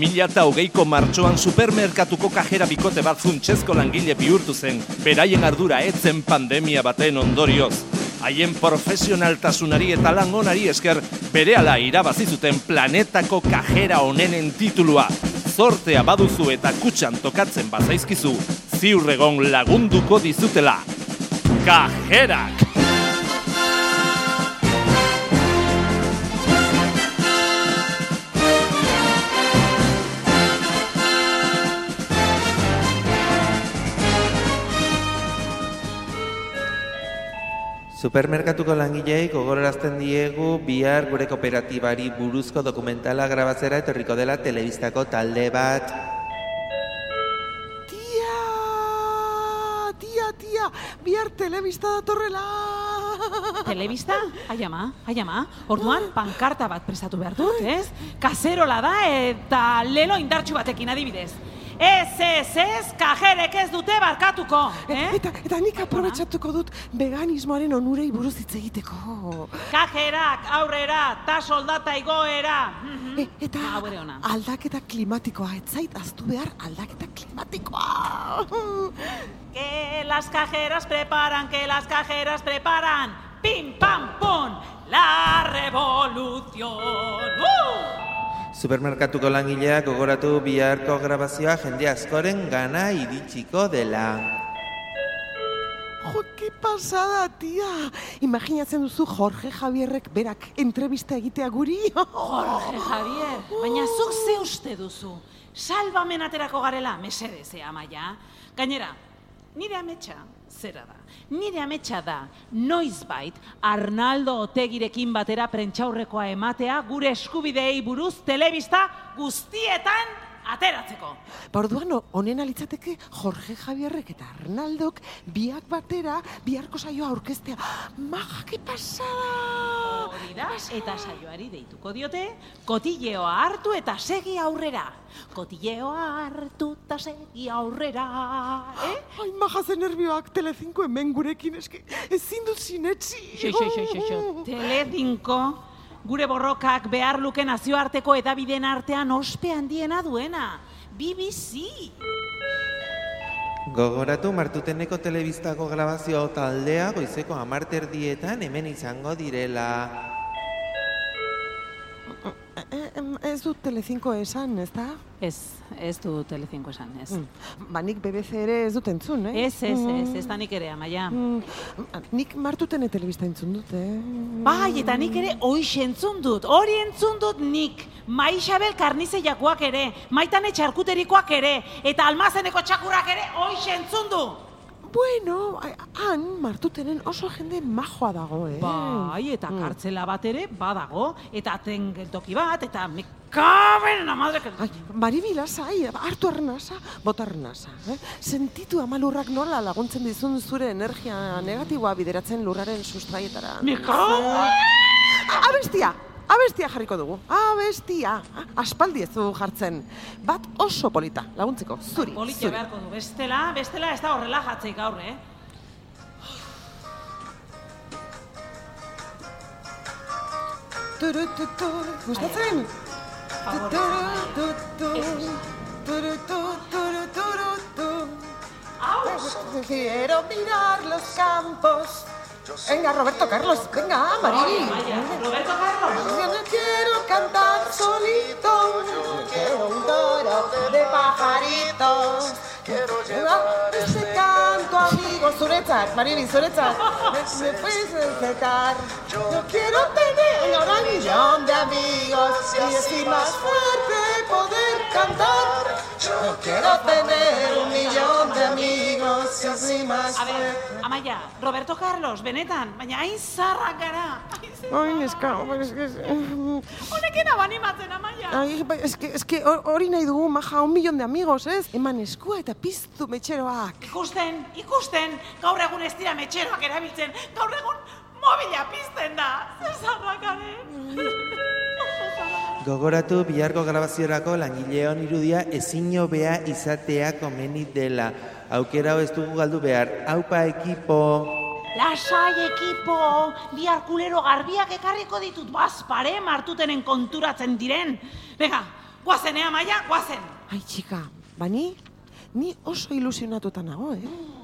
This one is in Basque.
2008ko martxoan supermerkatuko kajera bikote bat funtsezko langile bihurtu zen, beraien ardura etzen pandemia baten ondorioz. Haien profesionaltasunari eta lan onari esker berehala irabazi zuten planetako kajera onenen titulua. Zortea baduzu eta kutxan tokatzen bazaizkizu, ziurregon lagunduko dizutela. Kajerak! Supermerkatuko langilei gogorarazten diegu bihar gure kooperatibari buruzko dokumentala grabatzera etorriko dela telebistako talde bat. Tia! Tia, tia! Bihar telebista datorrela! Telebista? Ai ama, ai ama. Orduan, pankarta bat prestatu behar dut, ez? Kaserola da eta lelo indartxu batekin adibidez. Ez, ez, ez, kajerek ez dute barkatuko, eh? Eta, eta nik aprobetsatuko dut veganismoaren onurei buruz hitz egiteko. Kajerak aurrera, ta soldata igoera. E, eta ere ona. aldaketa klimatikoa, ez zait aztu behar aldaketa klimatikoa. Que las cajeras preparan, que las cajeras preparan. Pim, pam, pum, la revolución. ¡Uh! Supermerkatuko langileak gogoratu biharko grabazioa jende askoren gana iritsiko dela. Jo, que pasada, tia! Imaginatzen duzu Jorge Javierrek berak entrevista egitea guri? Jorge Javier, baina zuk ze uste duzu? Salbamen aterako garela, mesedez, eh, amaia? Gainera, nire ametsa, zera da. Nire ametsa da, noizbait, Arnaldo Otegirekin batera prentxaurrekoa ematea gure eskubideei buruz telebista guztietan ateratzeko. Borduan, honena litzateke Jorge Javierrek eta Arnaldok biak batera biharko saioa aurkeztea. Maja, que pasada! Da, eta saioari deituko diote, kotilleoa hartu eta segi aurrera. Kotilleoa hartu eta segi aurrera. Eh? Ai, maja ze nervioak Telecinco hemen gurekin eski ezin dut sinetsi. Xo, xo, xo, xo, xo. Telecinco, gure borrokak behar luke nazioarteko edabideen artean ospe handiena duena. BBC. Gogoratu martuteneko telebistako grabazio taldea goizeko amarterdietan hemen izango direla. Ez dut Telecinco esan, ez da? Ez, ez du Telecinco esan, ez. Ba, nik BBC ere ez dut entzun, eh? Ez, ez, ez, ez da nik ere, amaia. Mm, nik martutene telebista entzun dut, eh? Bai, eta nik ere hoix entzun dut, hori entzun dut nik. Maixabel karnize jakuak ere, maitane txarkuterikoak ere, eta almazeneko txakurak ere hoix entzun du. Bueno, han martutenen oso jende majoa dago, eh? Bai, eta Mm. kartzela bat ere badago, eta ten geltoki bat, eta me caben en la madre que... Ai, Maribi lasai, hartu arnasa, bota arnasa. Eh? Sentitu amalurrak nola laguntzen dizun zure energia negatiboa bideratzen lurraren sustraietara. Me cago Abestia! Abestia jarriko dugu. Abestia! Aspaldi ez du jartzen. Bat oso polita, laguntzeko, zuri. Zuri. beharko du, bestela, bestela ez da horrela jatzeik gaur, eh? Turu, tu, tu. Gustatzen? Favor, Turu, tu, tu. Turu, tu, turu, turu, tu. Quiero mirar los campos. Venga, Roberto Carlos, venga, Maribi. Vaya, Roberto Carlos. Yo no quiero cantar solito, yo quiero un coro de pajaritos. Quiero llevar este canto, amigo, zuretzat, Maribi, zuretzat. Me, puedes encetar. Yo quiero tener un millón de amigos y así más fuerte poder cantar. Yo quiero tener un millón de amigos y así más A ver, fuerte. Amaia, Roberto Carlos, benetan, baina hain zarrak gara. Hain zarrak. Ai, neska, es que... Honekin abanimatzen, Amaia. Ai, bai, eske, eske hor- hori nahi dugu, maja, un millon de amigos, ez? Eman eskua eta piztu metxeroak. Ikusten, ikusten, gaur egun ez dira metxeroak erabiltzen, gaur egun mobila pizten da. Zer zarrak garen. Gogoratu biharko grabaziorako langileon irudia ezin hobea izatea komeni dela. Aukera hau ez dugu galdu behar. Aupa ekipo! Lasai ekipo, bihar kulero garbiak ekarriko ditut bazpare martutenen konturatzen diren. Bega, Guazen, ea, maia, guazen. Ai, txika, bani, ni oso ilusionatuta nago, eh?